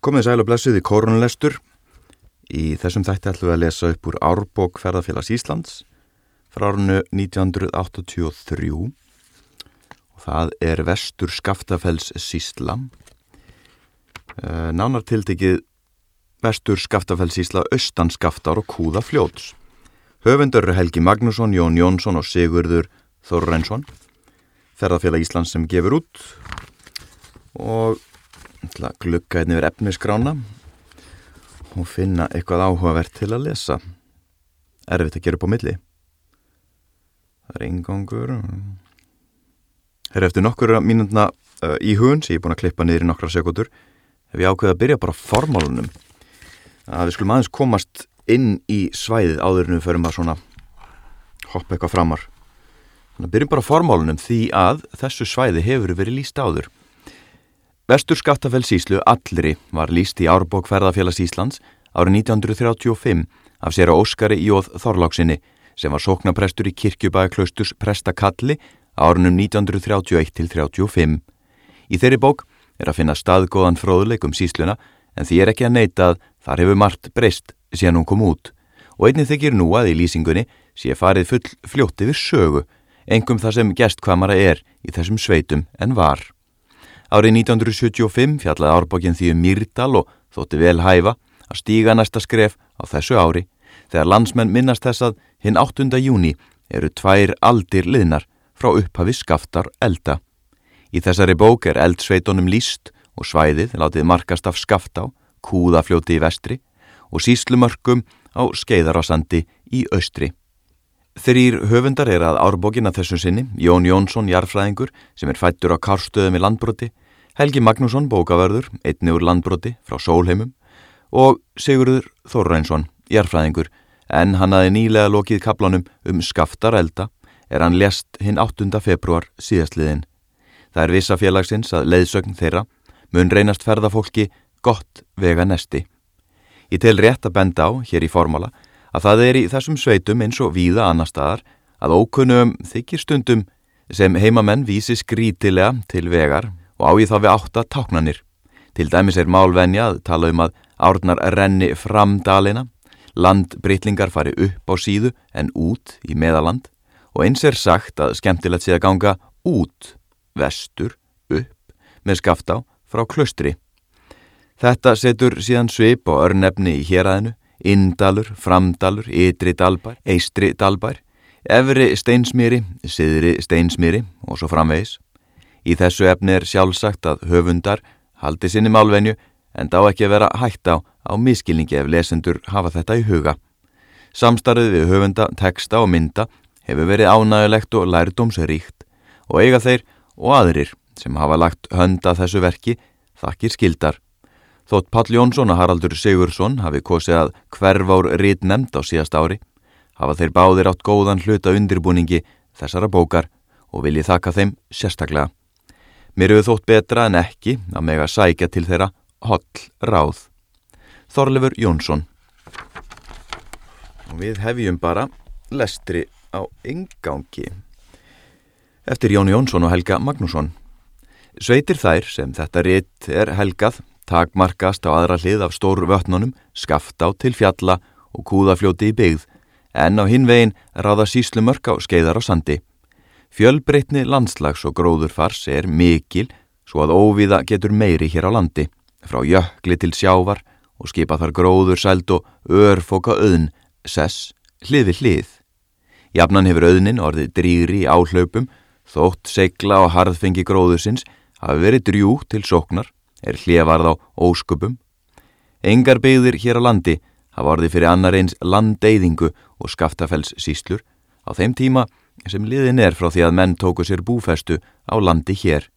Komið sæl og blessuð í korunlestur. Í þessum þætti ætlum við að lesa upp úr Árbók ferðarfélags Íslands frá árunnu 1983 og það er vestur Skaftafells Sísla. Eh, nánar tiltekið vestur Skaftafells Sísla, austan Skaftar og Kúða Fljóts. Höfundur eru Helgi Magnússon, Jón Jónsson og Sigurður Þorrensson. Ferðarfélag Íslands sem gefur út og glukka einnig verið efniskrána og finna eitthvað áhugavert til að lesa. Erfitt að gera upp á milli. Það er eingangur það er eftir nokkur mínundna uh, í hugun sem ég er búin að klippa niður í nokkra sekundur hef ég ákveðið að byrja bara formálunum. Að við skulum aðeins komast inn í svæðið áður en við förum að svona hoppa eitthvað framar. Þannig að byrjum bara formálunum því að þessu svæði hefur verið líst áður Vestur Skaftafellsíslu allri var líst í Árbók ferðarfélags Íslands árið 1935 af sér á Óskari Jóð Þorláksinni sem var sóknaprestur í kirkjubæðaklausturs prestakalli árunum 1931 til 35. Í þeirri bók er að finna staðgóðan fróðuleik um sísluna en því er ekki að neyta að þar hefur margt breyst síðan hún kom út og einnig þykir nú að í lýsingunni sé farið full fljótti við sögu, engum það sem gestkvamara er í þessum sveitum en var. Árið 1975 fjallaði árbókinn því um Myrdal og þótti vel hæfa að stíga næsta skref á þessu ári þegar landsmenn minnast þess að hinn 8. júni eru tvær aldir liðnar frá upphafi skaftar elda. Í þessari bók er eldsveitonum líst og svæðið látið markast af skaftá, kúðafljóti í vestri og síslumörkum á skeiðarásandi í austri. Þrýr höfundar er að árbókina þessu sinni, Jón Jónsson, jarfræðingur, sem er fættur á karstöðum í landbroti, Helgi Magnússon, bókaverður, einni úr landbroti frá Sólheimum og Sigurður Þorrænsson, jarfræðingur, en hann aði nýlega lokið kaplanum um skaftarelda er hann lest hinn 8. februar síðastliðin. Það er vissa félagsins að leiðsögn þeirra mun reynast ferðafólki gott vega nesti. Ég tel rétt að benda á, hér í formála, að það er í þessum sveitum eins og víða annar staðar að ókunnum þykir stundum sem heimamenn vísi skrítilega til vegar og á ég þá við átta táknanir. Til dæmis er málvenja að tala um að árnar renni fram dalina, landbrytlingar fari upp á síðu en út í meðaland og eins er sagt að skemmtilegt sé að ganga út, vestur, upp með skaftá frá klöstri. Þetta setur síðan svip og örnefni í héræðinu Indalur, Framdalur, Ytri Dalbær, Eistri Dalbær, Efri Steinsmýri, Siðri Steinsmýri og svo framvegis. Í þessu efni er sjálfsagt að höfundar haldi sinni málvenju en dá ekki að vera hægt á á miskilningi ef lesendur hafa þetta í huga. Samstarfið við höfunda, texta og mynda hefur verið ánægulegt og lærdómsríkt og eiga þeir og aðrir sem hafa lagt hönda þessu verki þakkir skildar. Þótt Pall Jónsson og Haraldur Sigursson hafi kosið að hverfár rít nefnd á síðast ári, hafa þeir báðir átt góðan hluta undirbúningi þessara bókar og vil ég þakka þeim sérstaklega. Mér hefur þótt betra en ekki að meg að sækja til þeirra holl ráð. Þorlefur Jónsson Og við hefjum bara lestri á yngangi eftir Jón Jónsson og Helga Magnússon. Sveitir þær sem þetta ritt er helgað takmarkast á aðra hlið af stór vötnunum, skaft á til fjalla og kúðafljóti í byggð, en á hinvegin ráða síslu mörg á skeiðar á sandi. Fjölbreytni landslags og gróðurfars er mikil svo að óviða getur meiri hér á landi, frá jökli til sjávar og skipa þar gróður sæld og örfoka auðn, sess, hlið við hlið. Jafnan hefur auðnin orðið drýri áhlaupum, þótt segla og harðfengi gróðursins hafi verið drjú til sóknar er hliðavarð á ósköpum. Engar byggðir hér á landi hafa orðið fyrir annar eins landeyðingu og skaftafells síslur á þeim tíma sem liðin er frá því að menn tóku sér búfestu á landi hér.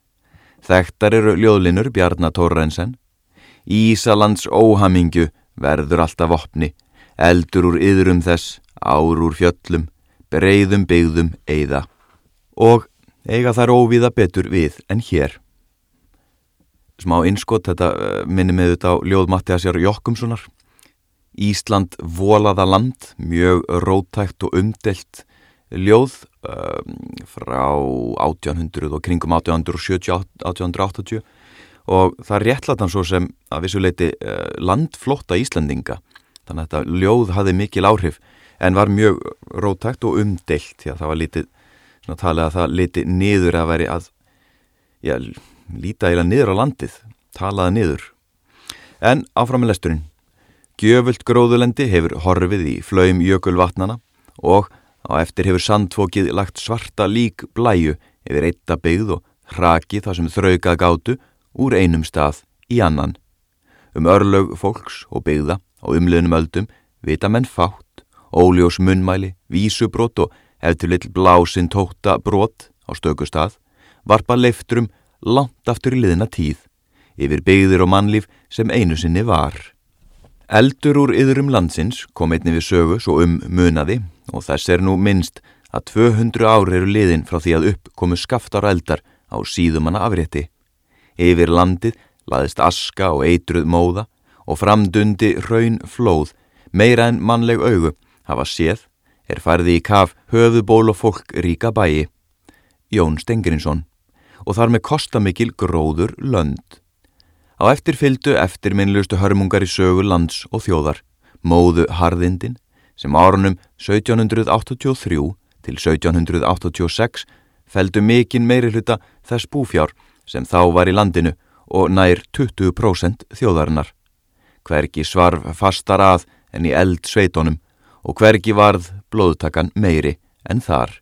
Þekktar eru ljóðlinur Bjarnatórensen. Ísalands óhamingju verður alltaf opni, eldur úr yðrum þess, ár úr fjöllum, breyðum byggðum eiða. Og eiga þær óvíða betur við en hér smá innskott, þetta eh, minni með þetta á ljóð Mattiasjar Jokkumssonar Ísland volaða land mjög rótækt og umdelt ljóð um, frá 1800 og kringum 1870-1880 og það réttlat hann svo sem að vissuleiti uh, landflotta Íslandinga þannig að þetta ljóð hafði mikil áhrif en var mjög rótækt og umdelt því að það var lítið svona talið að það liti niður að veri að já, líta eila niður á landið talaði niður. En áfram með lesturinn. Gjöfult gróðulendi hefur horfið í flaum jökulvatnana og á eftir hefur sandfókið lagt svarta lík blæju yfir eitta byggð og hraki það sem þraukað gátu úr einum stað í annan. Um örlög fólks og byggða á umliðnum öldum vita menn fátt, óljós munnmæli, vísubrót og eftir lill blásinn tóta brot á stökustad varpa leiftrum langt aftur í liðna tíð yfir byggðir og mannlíf sem einu sinni var. Eldur úr yðrum landsins kom einni við sögu svo um munaði og þess er nú minnst að 200 ári eru liðin frá því að upp komu skaftar eldar á síðumanna afrétti. Yfir landið laðist aska og eitruð móða og framdundi raun flóð meira en mannleg augu hafa séð er farði í kaf höfuból og fólk ríka bæi. Jón Stengrinsson og þar með kostamikil gróður lönd. Á eftir fyldu eftirminnlustu hörmungar í sögu lands og þjóðar, móðu harðindin sem árunum 1783 til 1786 feldu mikinn meiri hluta þess búfjár sem þá var í landinu og nær 20% þjóðarinnar. Hvergi svarf fastar að en í eld sveitonum og hvergi varð blóðtakan meiri en þar.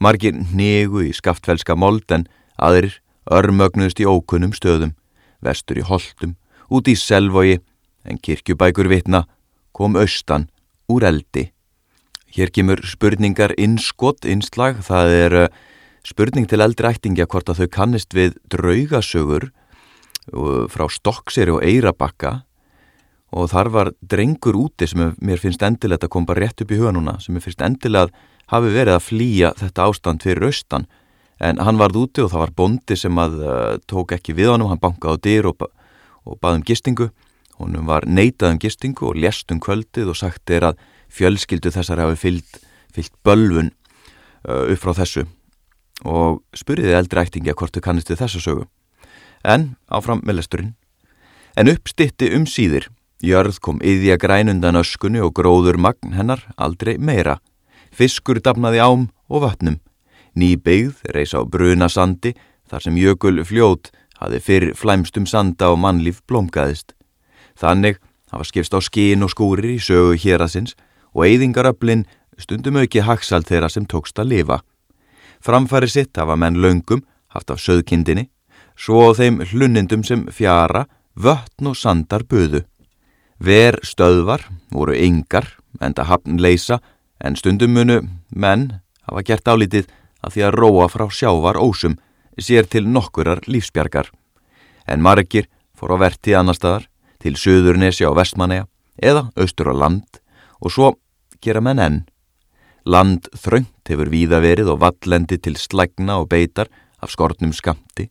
Margir negu í skaftfelska mold en aðrir örmögnuðst í ókunnum stöðum, vestur í holdum, út í selvogi en kirkjubækur vitna kom austan úr eldi. Hér kemur spurningar innskott innslag, það er uh, spurning til eldri ættingja hvort að þau kannist við draugasögur uh, frá Stokkseri og Eirabakka og þar var drengur úti sem mér finnst endilega að koma rétt upp í huga núna, sem mér finnst endilega að hafi verið að flýja þetta ástand fyrir austan en hann varð úti og það var bondi sem að uh, tók ekki við honum, hann bankaði á dyr og, og baði um gistingu, honum var neitað um gistingu og lest um kvöldið og sagt er að fjölskyldu þessar hafi fyllt, fyllt bölvun uh, upp frá þessu og spuriði eldri ættingi að hvort þau kannist við þessu sögu. En áfram með lesturinn. En uppstitti um síðir, jörð kom yðja grænundan öskunni og gróður magn hennar aldrei meira. Fiskur dafnaði ám og vatnum. Ný byggð reys á bruna sandi þar sem jökul fljót hafi fyrr flæmstum sanda og mannlíf blómgaðist. Þannig hafa skipst á skín og skúrir í sögu hér að sinns og eyðingaröflin stundum auki haksald þeirra sem tókst að lifa. Framfæri sitt hafa menn laungum haft af söðkindinni, svo á þeim hlunindum sem fjara, vöttn og sandar buðu. Ver stöðvar voru yngar, enda hafn leysa, en stundum munu menn hafa gert álítið að því að róa frá sjávar ósum sér til nokkurar lífsbjargar. En margir fór á verti annar staðar, til söðurnesi á vestmanneja eða austur á land og svo gera menn enn. Land þröngt hefur víða verið og vallendi til slægna og beitar af skortnum skamti.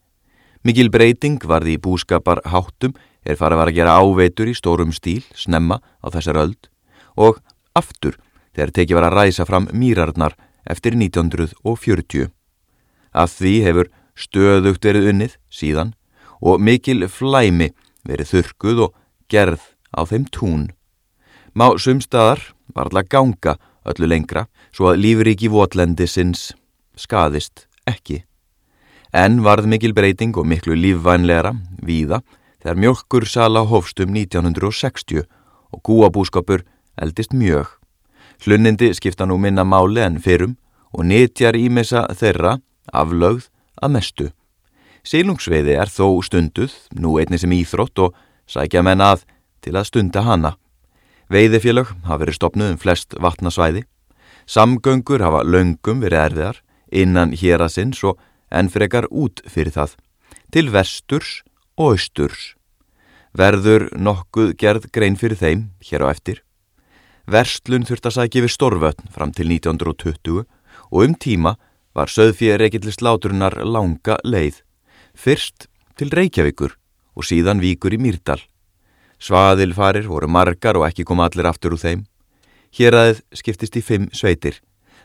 Mikil breyting varði í búskapar háttum er farið var að gera áveitur í stórum stíl, snemma á þessar öld og aftur þegar tekið var að ræsa fram mýrarnar eftir 1940. Að því hefur stöðugt verið unnið síðan og mikil flæmi verið þurkuð og gerð á þeim tún. Má sumstaðar varðla ganga öllu lengra svo að lífriki votlendi sinns skadist ekki. En varð mikil breyting og miklu lífvænleira, víða, þegar mjölkur sala hófstum 1960 og gúabúskapur eldist mjög. Hlunnindi skipta nú minna máli en fyrrum og nýtjar ímessa þeirra aflögð að mestu. Sílungsveiði er þó stunduð, nú einni sem íþrótt og sækja menn að til að stunda hana. Veiðifélög hafa verið stopnuð um flest vatnasvæði. Samgöngur hafa löngum verið erfiðar innan hér að sinns og ennfrekar út fyrir það. Til vesturs og austurs. Verður nokkuð gerð grein fyrir þeim hér á eftir. Verstlun þurft að sækja við Storvötn fram til 1920 og um tíma var söðfið reykillist láturinnar langa leið. Fyrst til Reykjavíkur og síðan Víkur í Mýrdal. Svaðilfarir voru margar og ekki kom allir aftur úr þeim. Hér aðeð skiptist í fimm sveitir.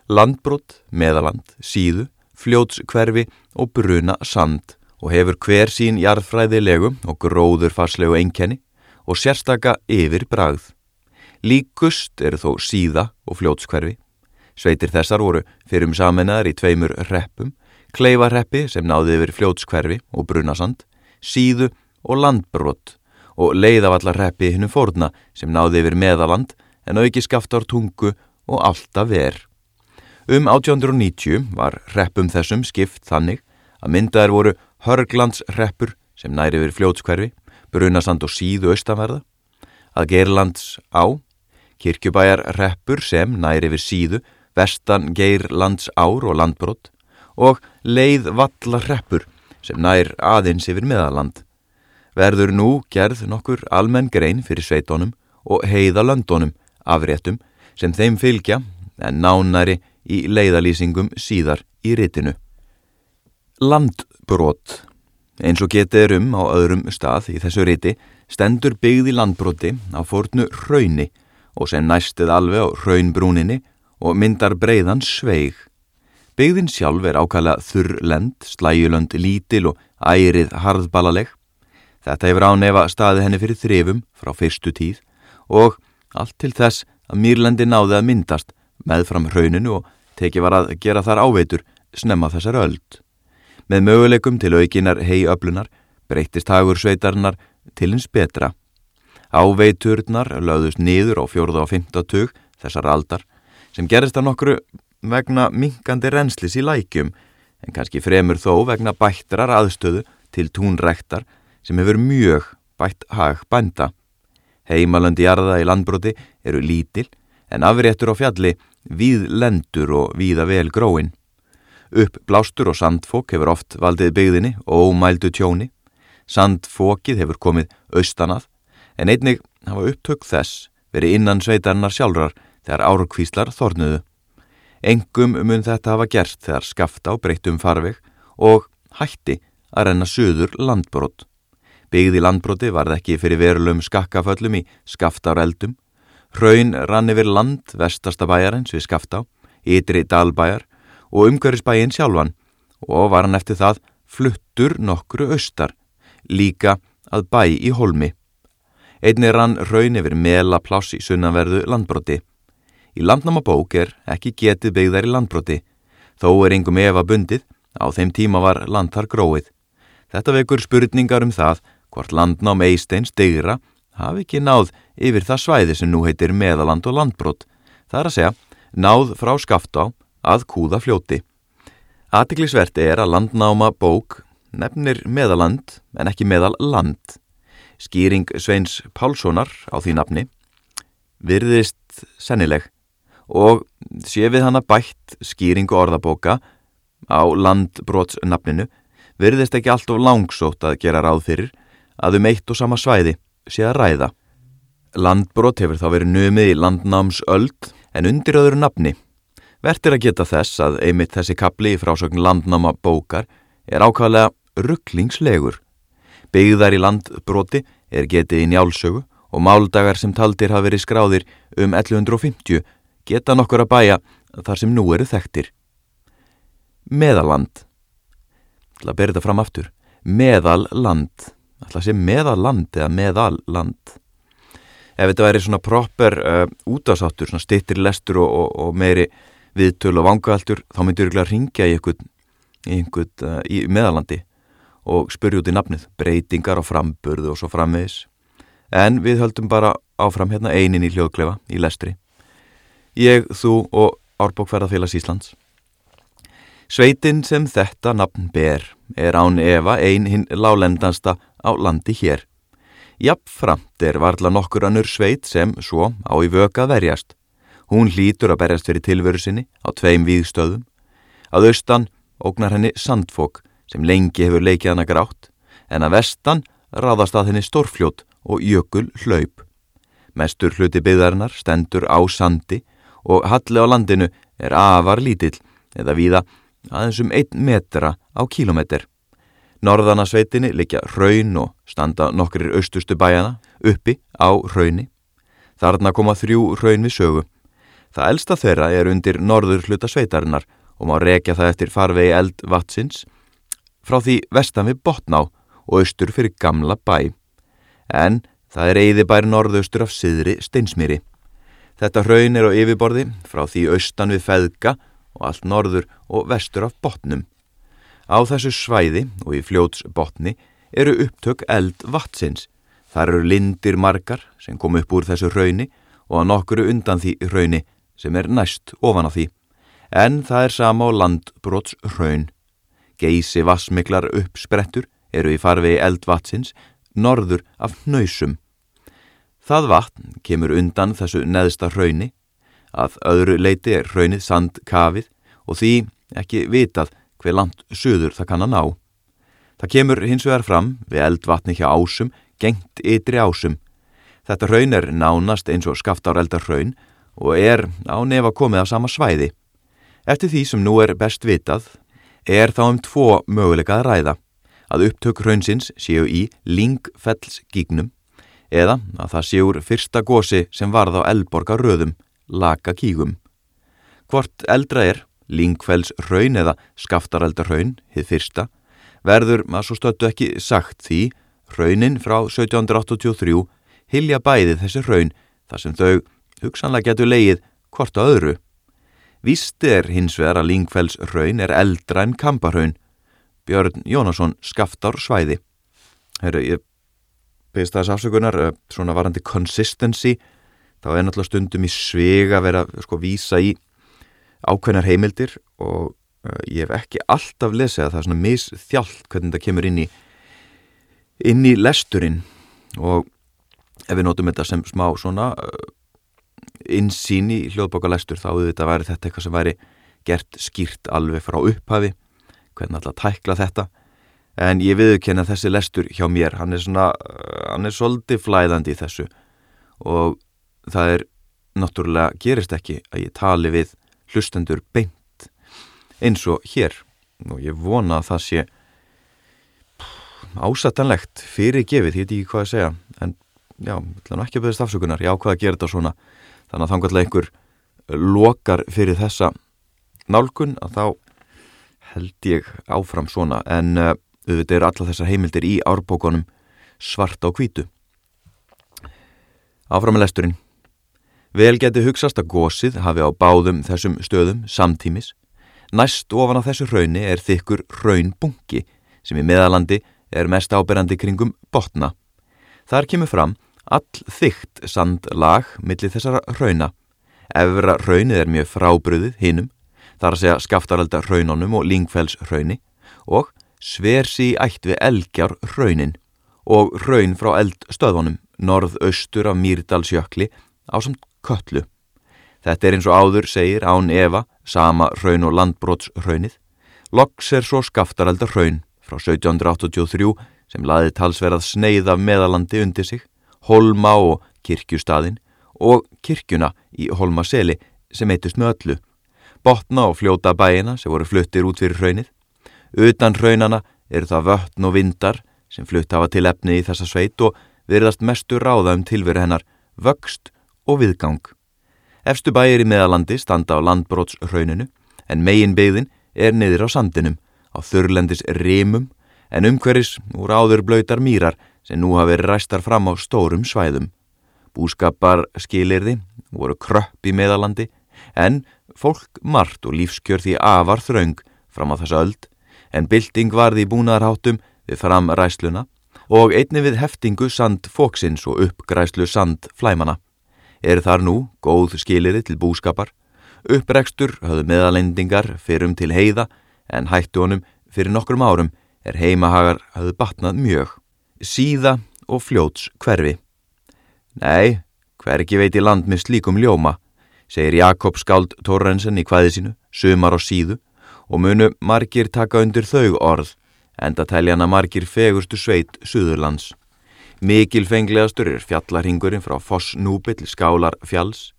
Landbrott, meðaland, síðu, fljótskverfi og bruna sand og hefur hver sín jarðfræðilegu og gróður farslegu einkenni og sérstaka yfir bragð. Líkust eru þó síða og fljótskverfi. Sveitir þessar voru fyrir um saminnaðar í tveimur reppum, kleifareppi sem náði yfir fljótskverfi og brunasand, síðu og landbrott og leiðavallarreppi hinnum fórna sem náði yfir meðaland en auki skaftar tungu og alltaf ver. Um 1890 var reppum þessum skipt þannig að myndaðir voru Hörglandsreppur sem næri yfir fljótskverfi, brunasand og síðu austanverða, að Geirlands á, Kirkjubæjarreppur sem næri yfir síðu, vestan Geirlands ár og landbrott og Leiðvallarreppur sem nær aðeins yfir meðaland verður nú gerð nokkur almenn grein fyrir sveitónum og heiða löndónum afréttum sem þeim fylgja en nánari í leiðalýsingum síðar í ritinu. Landbrot Eins og getið er um á öðrum stað í þessu riti stendur byggð í landbroti á fórnu rauni og sem næstuð alveg á raunbrúninni og myndar breiðan sveig. Byggðin sjálf er ákala þurrlend, slæjulönd lítil og ærið harðbalaleg Þetta hefur ánefa staði henni fyrir þrifum frá fyrstu tíð og allt til þess að Mýrlendi náði að myndast með fram hrauninu og teki var að gera þar áveitur snemma þessar öld. Með möguleikum til aukinar heiöflunar breytist hagur sveitarnar til hins betra. Áveiturnar lögðust niður á fjórða og fymta tug þessar aldar sem gerist að nokkru vegna minkandi renslis í lækjum en kannski fremur þó vegna bættrar aðstöðu til túnrektar sem hefur mjög bætt hag bænda. Heimalandi jarða í landbroti eru lítil en afréttur á fjalli víð lendur og víða vel gróin. Upp blástur og sandfók hefur oft valdið byggðinni og ómældu tjóni. Sandfókið hefur komið austanað en einnig hafa upptök þess verið innan sveitarnar sjálfrar þegar árkvíslar þornuðu. Engum mun þetta hafa gert þegar skafta á breyttum farveg og hætti að renna söður landbrot. Byggði landbroti varð ekki fyrir verulum skakkaföllum í skaftáreldum. Hraun rann yfir land vestasta bæjarins við skaftá, ytri dalbæjar og umhverfisbæjin sjálfan og var hann eftir það fluttur nokkru austar, líka að bæ í holmi. Einni rann hraun yfir mela pláss í sunnanverðu landbroti. Í landnámabók er ekki getið byggðar í landbroti, þó er yngum efa bundið, á þeim tíma var landar gróið. Þetta vekur spurningar um það hvort landnám Eisteins degra hafi ekki náð yfir það svæði sem nú heitir meðaland og landbrott, það er að segja náð frá skaftá að kúða fljóti. Atiklisvert er að landnáma bók nefnir meðaland en ekki meðal land. Skýring Sveins Pálssonar á því nafni virðist sennileg og sé við hana bætt skýringu orðabóka á landbrótsnafninu virðist ekki allt of langsótt að gera ráð fyrir að um eitt og sama svæði sé að ræða. Landbrot hefur þá verið numið í landnámsöld en undir öðru nafni. Vertir að geta þess að einmitt þessi kapli í frásögn landnáma bókar er ákvæðlega rugglingslegur. Byggðar í landbroti er getið í njálsögu og máldagar sem taldir hafa verið skráðir um 1150 geta nokkur að bæja þar sem nú eru þekktir. Meðaland. Það ber þetta fram aftur. Meðalland alltaf sé meðaland eða meðalland ef þetta væri svona proper uh, útásáttur, svona stittir lestur og, og, og meiri viðtölu og vangahaltur þá myndur ég að ringja í einhvern, í einhvern uh, í meðalandi og spurja út í nafnið, breytingar á framburðu og svo framvegis en við höldum bara áfram hérna einin í hljóðklefa í lestri ég, þú og Árbókferðarfélags Íslands Sveitin sem þetta nafn ber er án Eva ein hinn lálendasta á landi hér. Jafnframt er varla nokkur annur sveit sem svo á í vöka verjast. Hún hlýtur að berjast fyrir tilveru sinni á tveim víðstöðum. Að austan ógnar henni sandfók sem lengi hefur leikið hana grátt en að vestan ráðast að henni stórfljót og jökul hlaup. Mestur hluti byggðarinnar stendur á sandi og halli á landinu er afar lítill eða víða aðeins um einn metra á kílometr. Norðanasveitinni likja raun og standa nokkrir austustu bæjana uppi á raunni. Þarna koma þrjú raun við sögu. Það elsta þeirra er undir norður hluta sveitarinnar og má rekja það eftir farvegi eld vatsins. Frá því vestan við Botná og austur fyrir gamla bæ. En það er eigðibær norðaustur af siðri steinsmýri. Þetta hraun er á yfirborði frá því austan við feðga og allt norður og vestur af botnum. Á þessu svæði og í fljóts botni eru upptök eld vatsins. Þar eru lindir margar sem kom upp úr þessu hrauni og að nokkuru undan því hrauni sem er næst ofan á því. En það er sama á landbróts hraun. Geysi vassmiklar uppsprettur eru í farvegi eldvatsins norður af nöysum. Það vatn kemur undan þessu neðsta hrauni, að öðru leiti er hraunið sandkafið og því ekki vitað hver langt söður það kann að ná. Það kemur hins vegar fram við eldvatni hjá ásum, gengt ytri ásum. Þetta hraun er nánast eins og skaftáreldar hraun og er á nefa komið á sama svæði. Eftir því sem nú er best vitað er þá um tvo möguleika að ræða að upptök hraunsins séu í Lingfells-gígnum eða að það séur fyrsta gósi sem varð á Elborga röðum, laka kígum. Hvort eldra er, Lingfells raun eða skaftaraldar raun, hið fyrsta, verður að svo stöttu ekki sagt því raunin frá 1783 hilja bæði þessi raun þar sem þau hugsanlega getur leið hvort á öðru. Vist er hins vegar að Lingfells raun er eldra en Kamparhaun. Björn Jónasson skaftar svæði. Herru, ég beðist þess afsökunar, eh, svona varandi consistency, þá er náttúrulega stundum í svega að vera sko vísa í ákveðnar heimildir og uh, ég hef ekki alltaf lesið að það er svona misþjált hvernig það kemur inn í inn í lesturinn og ef við notum þetta sem smá svona uh, insýn í hljóðbókalestur þá auðvitað væri þetta eitthvað sem væri gert skýrt alveg frá upphafi hvernig alltaf tækla þetta. En ég viðkenna þessi lestur hjá mér hann er svona, hann er svolítið flæðandi í þessu. Og það er náttúrulega gerist ekki að ég tali við hlustendur beint eins og hér. Og ég vona að það sé ásættanlegt fyrir gefið, ég veit ekki hvað að segja. En já, ekki að beðast afsökunar. Ég ákvaða að gera þetta svona þannig að þangarlega einhver lokar fyrir þessa nálgun að þá held ég áfram svona en uh, auðvitað eru alla þessar heimildir í árbókonum svart á kvítu. Áfram með lesturinn. Vel geti hugsast að gósið hafi á báðum þessum stöðum samtímis. Næst ofan á þessu hrauni er þykkur hraunbungi sem í meðalandi er mest áberandi kringum botna. Þar kemur fram all þygt sandlag millir þessara hrauna. Efra hraunið er mjög frábriðið hinnum, þar að segja skaftaralda hraununum og lingfells hrauni og sversi ætt við elgjar raunin og raun frá eldstöðunum norðaustur af Mýrdalsjökli á samt köllu. Þetta er eins og áður segir án Eva, sama raun og landbrótsraunið. Loks er svo skaftaraldar raun frá 1783 sem laði talsverað sneið af meðalandi undir sig, Holma og kirkjustadin og kirkjuna í Holmaseli sem eitust með öllu. Botna og fljóta bæina sem voru fluttir út fyrir raunið Utan hraunana eru það vöttn og vindar sem flutt hafa til efni í þessa sveit og verðast mestu ráða um tilveru hennar vöxt og viðgang. Efstu bæir í meðalandi standa á landbrótshrauninu en megin byggðin er niður á sandinum, á þurrlendis rimum en umhverjus úr áður blöytar mýrar sem nú hafi ræstar fram á stórum svæðum. Búskapar skilirði voru kröpp í meðalandi en fólk margt og lífskjör því afar þraung fram á þessa öld en bylting varði í búnaðarháttum við framræsluna og einni við heftingu sand fóksins og uppgræslu sand flæmana. Er þar nú góð skiliði til búskapar, upprekstur höfðu meðalendingar fyrrum til heiða en hættu honum fyrir nokkrum árum er heimahagar höfðu batnað mjög. Síða og fljóts hverfi. Nei, hverki veit í land með slíkum ljóma, segir Jakob Skáld Torrensen í hvaði sínu, sumar og síðu og munu margir taka undir þau orð, enda tæljana margir fegustu sveit Suðurlands. Mikil fenglegastur er fjallarhingurinn frá Fossnúpi til Skálar fjalls.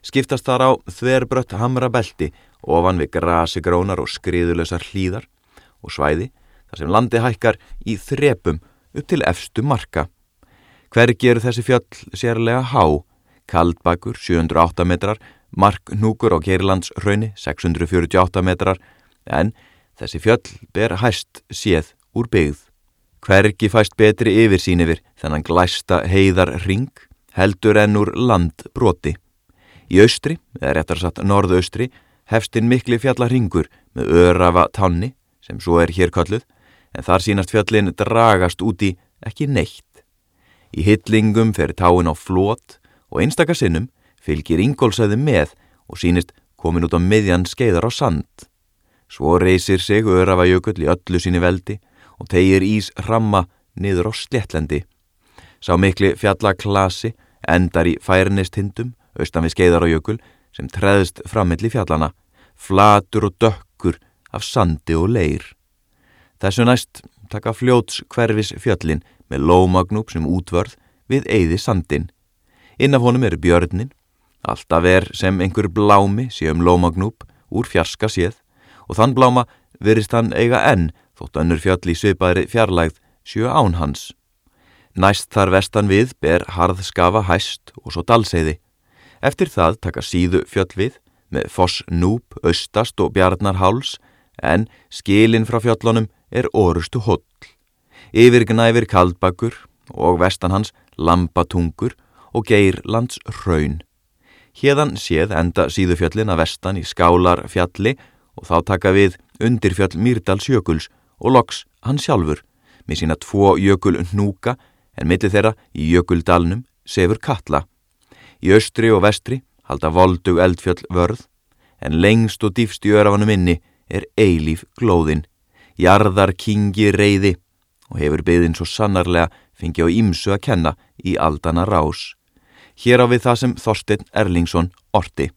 Skiptast þar á þverbrött hamra belti ofan við grasigrónar og skriðulösar hlýðar og svæði þar sem landi hækkar í þrepum upp til efstu marka. Hvergi eru þessi fjöll sérlega há, Kaldbakur 708 metrar, Marknúkur á Geirlands raunni 648 metrar en þessi fjöll ber hæst séð úr byggð. Hvergi fæst betri yfir sín yfir þennan glæsta heiðar ring heldur enn úr land broti. Í austri, eða réttar satt norðaustri, hefstinn mikli fjallarhingur með örafa tanni, sem svo er hér kalluð, en þar sínast fjallin dragast úti ekki neitt. Í hyllingum fer táin á flót og einstakar sinnum fylgir ingólsæði með og sínist komin út á miðjan skeiðar á sand. Svo reysir sig örafajökull í öllu síni veldi og tegir ís ramma niður á sléttlendi. Sá mikli fjallaklasi endar í færnistindum austan við skeiðar á jökul sem treðst frammilli fjallana, flatur og dökkur af sandi og leir. Þessu næst taka fljóts hverfis fjöllin með lómagnúp sem útvörð við eigði sandin. Inn af honum eru björnin, alltaf er sem einhver blámi sé um lómagnúp úr fjarska séð og þann bláma verist hann eiga enn þótt önnur fjöll í svipaðri fjarlægð sjö án hans. Næst þar vestan við ber harðskafa hæst og svo dalseiði. Eftir það taka síðu fjöll við með foss núb, austast og bjarnarháls en skilin frá fjöllunum er orustu holl yfirgnæfir kaldbakur og vestan hans lampatungur og geir lands raun. Hérðan séð enda síðufjöllin að vestan í skálar fjalli og þá taka við undirfjöll Myrdals jökuls og loks hann sjálfur með sína tvo jökul hnúka en millir þeirra í jökuldalnum sefur Katla. Í austri og vestri halda voldug eldfjöll vörð en lengst og dýfst í örafanum inni er eilíf glóðin. Jarðar kingi reyði og hefur byðin svo sannarlega fengið á ímsu að kenna í aldana rás. Hér á við það sem Þorstein Erlingsson orti.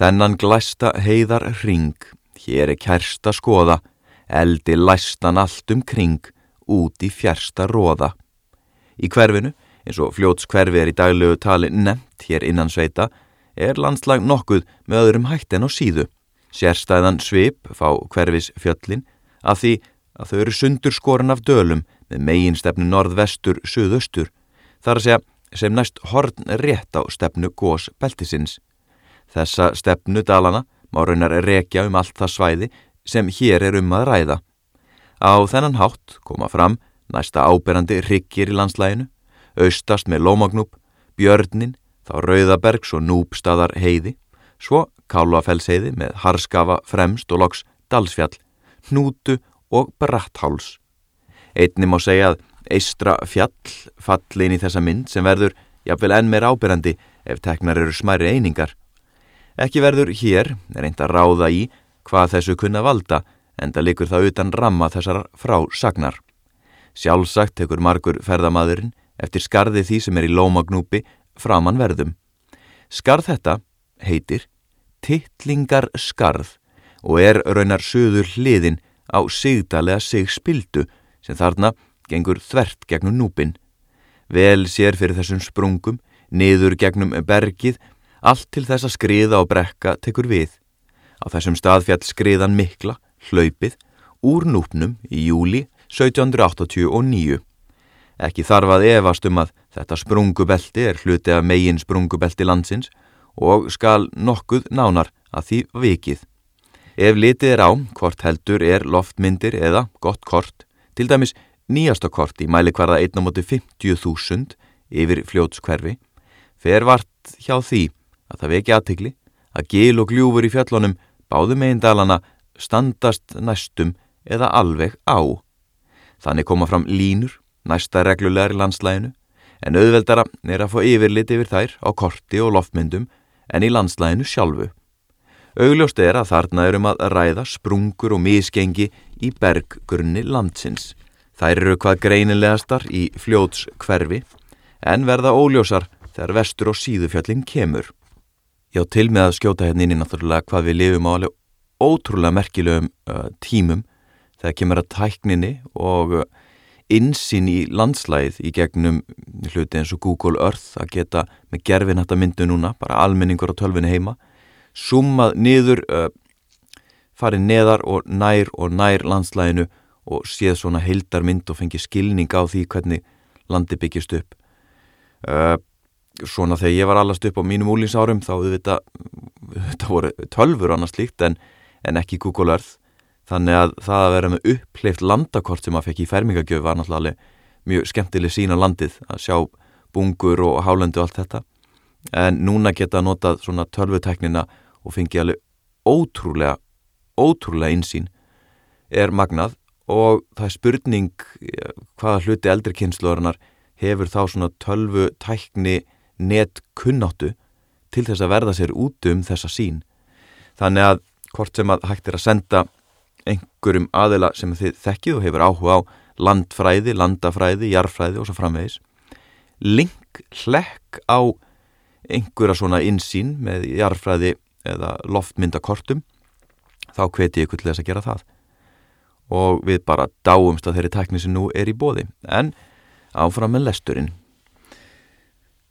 Þennan glæsta heiðar ring, hér er kærsta skoða, eldi læstan allt um kring, út í fjärsta róða. Í hverfinu, eins og fljóts hverfi er í daglegu tali nefnt hér innan sveita, er landslag nokkuð með öðrum hætt en á síðu. Sérstæðan svip fá hverfis fjöllin að því að þau eru sundur skoran af dölum með megin stefnu norð-vestur-suðaustur, þar að segja sem næst horn rétt á stefnu gós beltisins. Þessa stefnu dalana má raunar rekja um allt það svæði sem hér er um að ræða. Á þennan hátt koma fram næsta áberandi ryggir í landslæginu, austast með lómagnúp, björnin, þá rauðabergs og núbstaðar heiði, svo kálvafellsheiði með harskafa fremst og loks dalsfjall, hnútu og brattháls. Einni má segja að eistra fjall falli inn í þessa mynd sem verður jafnvel enn meir ábyrjandi ef teknar eru smæri einingar. Ekki verður hér er eint að ráða í hvað þessu kunna valda en það likur það utan ramma þessar frásagnar. Sjálfsagt tekur margur ferðamadurinn eftir skarði því sem er í lómagnúpi framann verðum. Skarð þetta heitir Tittlingar skarð og er raunar söður hliðin á sigdalega sig spildu sem þarna gengur þvert gegnum núpin. Vel sér fyrir þessum sprungum, niður gegnum bergið, allt til þess að skriða og brekka tekur við. Á þessum staðfjall skriðan mikla, hlaupið, úr núpnum í júli 1789. Ekki þarf að efast um að þetta sprungubelti er hluti af megin sprungubelti landsins og skal nokkuð nánar að því vikið. Ef litið er á hvort heldur er loftmyndir eða gott kort, til dæmis nýjasta kort í mæli hverða 1.50.000 yfir fljótskverfi, fer vart hjá því að það veki aðtikli að gil og gljúfur í fjöllunum báðum einn dalana standast næstum eða alveg á. Þannig koma fram línur, næsta reglulegar í landslæginu, en auðveldara er að få yfirlit yfir þær á korti og loftmyndum en í landslæginu sjálfu. Augljóst er að þarna erum að ræða sprungur og misgengi í berggrunni landsins. Þær eru hvað greinilegastar í fljóts hverfi en verða óljósar þegar vestur og síðufjöllin kemur. Já, til með að skjóta hérna inn í náttúrulega hvað við lifum á alveg ótrúlega merkilegum uh, tímum þegar kemur að tækninni og insinn í landslæð í gegnum hluti eins og Google Earth að geta með gerfin hætta myndu núna, bara almenningur á tölvinni heima summað niður uh, farið neðar og nær og nær landslæginu og séð svona heildarmynd og fengið skilning á því hvernig landi byggjast upp. Uh, svona þegar ég var allast upp á mínum úlínsárum þá þetta, þetta voru tölfur annars líkt en, en ekki Google Earth. Þannig að það að vera með uppleift landakort sem maður fekk í fermingagjöf var náttúrulega mjög skemmtileg sín á landið að sjá bungur og hálendu og allt þetta. En núna geta notað svona tölvuteknina og fengi alveg ótrúlega ótrúlega einsýn er magnað. Og það er spurning hvaða hluti eldri kynsluðarinnar hefur þá svona tölvutækni net kunnáttu til þess að verða sér út um þessa sín þannig að hvort sem að hægt er að senda einhverjum aðila sem þið þekkið og hefur áhuga á landfræði, landafræði, jarfræði og svo framvegis link hlekk á einhverja svona insýn með jarfræði eða loftmyndakortum þá hveti ég kvöldlega að gera það og við bara dáumst að þeirri tækni sem nú er í bóði en áfram með lesturinn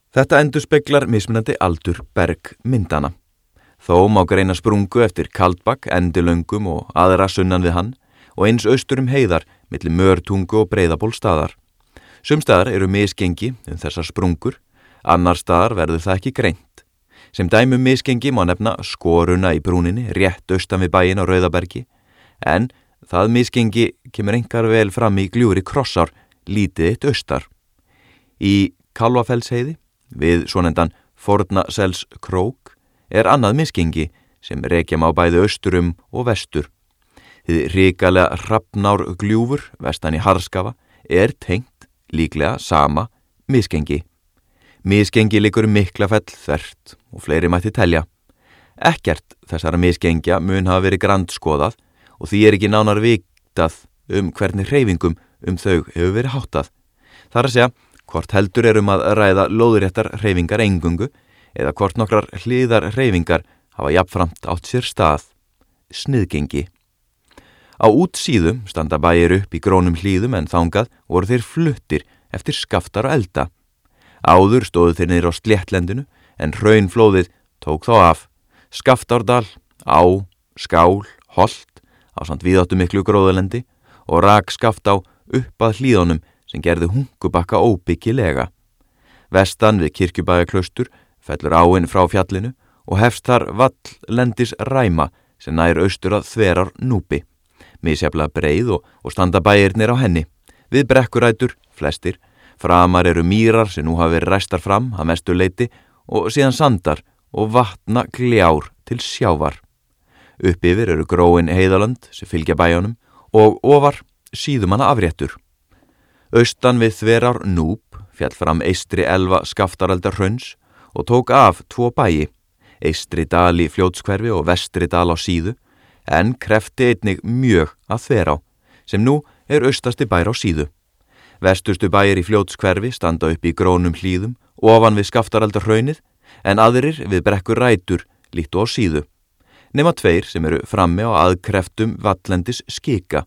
Þetta endur speklar mismunandi aldur berg myndana Þó má greina sprungu eftir Kaldbakk, Endilöngum og aðra sunnan við hann og eins austur um heiðar millir mörtungu og breyðaból staðar. Sumstaðar eru misgengi um þessar sprungur, annar staðar verður það ekki greint. Sem dæmum misgengi má nefna skoruna í brúninni rétt austan við bæin á Rauðabergi en það misgengi kemur engar vel fram í gljúri krossar lítið eitt austar. Í Kalvafellsheiði við svonendan Fornasels krók er annað miskingi sem reykjum á bæði austurum og vestur. Þið ríkalega rappnár gljúfur vestan í Harskafa er tengt líklega sama miskengi. Miskengi likur mikla fell þvert og fleiri mætti telja. Ekkert þessara miskengja mun hafa verið grandskoðað og því er ekki nánar viktað um hvernig hreyfingum um þau hefur verið háttað. Það er að segja hvort heldur er um að ræða lóðuréttar hreyfingar engungu eða hvort nokkrar hliðar reyfingar hafa jafnframt átt sér stað, sniðgengi. Á útsíðum standa bæir upp í grónum hlýðum en þángað voru þeir fluttir eftir skaftar og elda. Áður stóðu þeir neyra á sléttlendinu en raunflóðið tók þá af. Skaftárdal, á, skál, holt á samt viðáttu miklu gróðalendi og rak skaftá upp að hlýðunum sem gerði hungubakka óbyggilega. Vestan við kirkjubæjaklaustur fellur áinn frá fjallinu og hefst þar valllendis ræma sem nær austur að þverar núpi. Mísjaflega breið og, og standa bæirnir á henni. Við brekkurætur, flestir, framar eru mýrar sem nú hafi verið ræstar fram að mestu leiti og síðan sandar og vatna gljár til sjávar. Upp yfir eru gróin heiðaland sem fylgja bæjónum og ofar síðumanna afréttur. Austan við þverar núp fjall fram eistri elva skaftaraldar hrauns og tók af tvo bæi, eistri dal í fljótskverfi og vestri dal á síðu, en krefti einnig mjög að þver á, sem nú er austasti bær á síðu. Vestustu bæir í fljótskverfi standa upp í grónum hlýðum, ofan við skaftaraldar hraunið, en aðrir við brekkur rætur líkt og á síðu. Nefna tveir sem eru frammi á aðkreftum vallendis skika,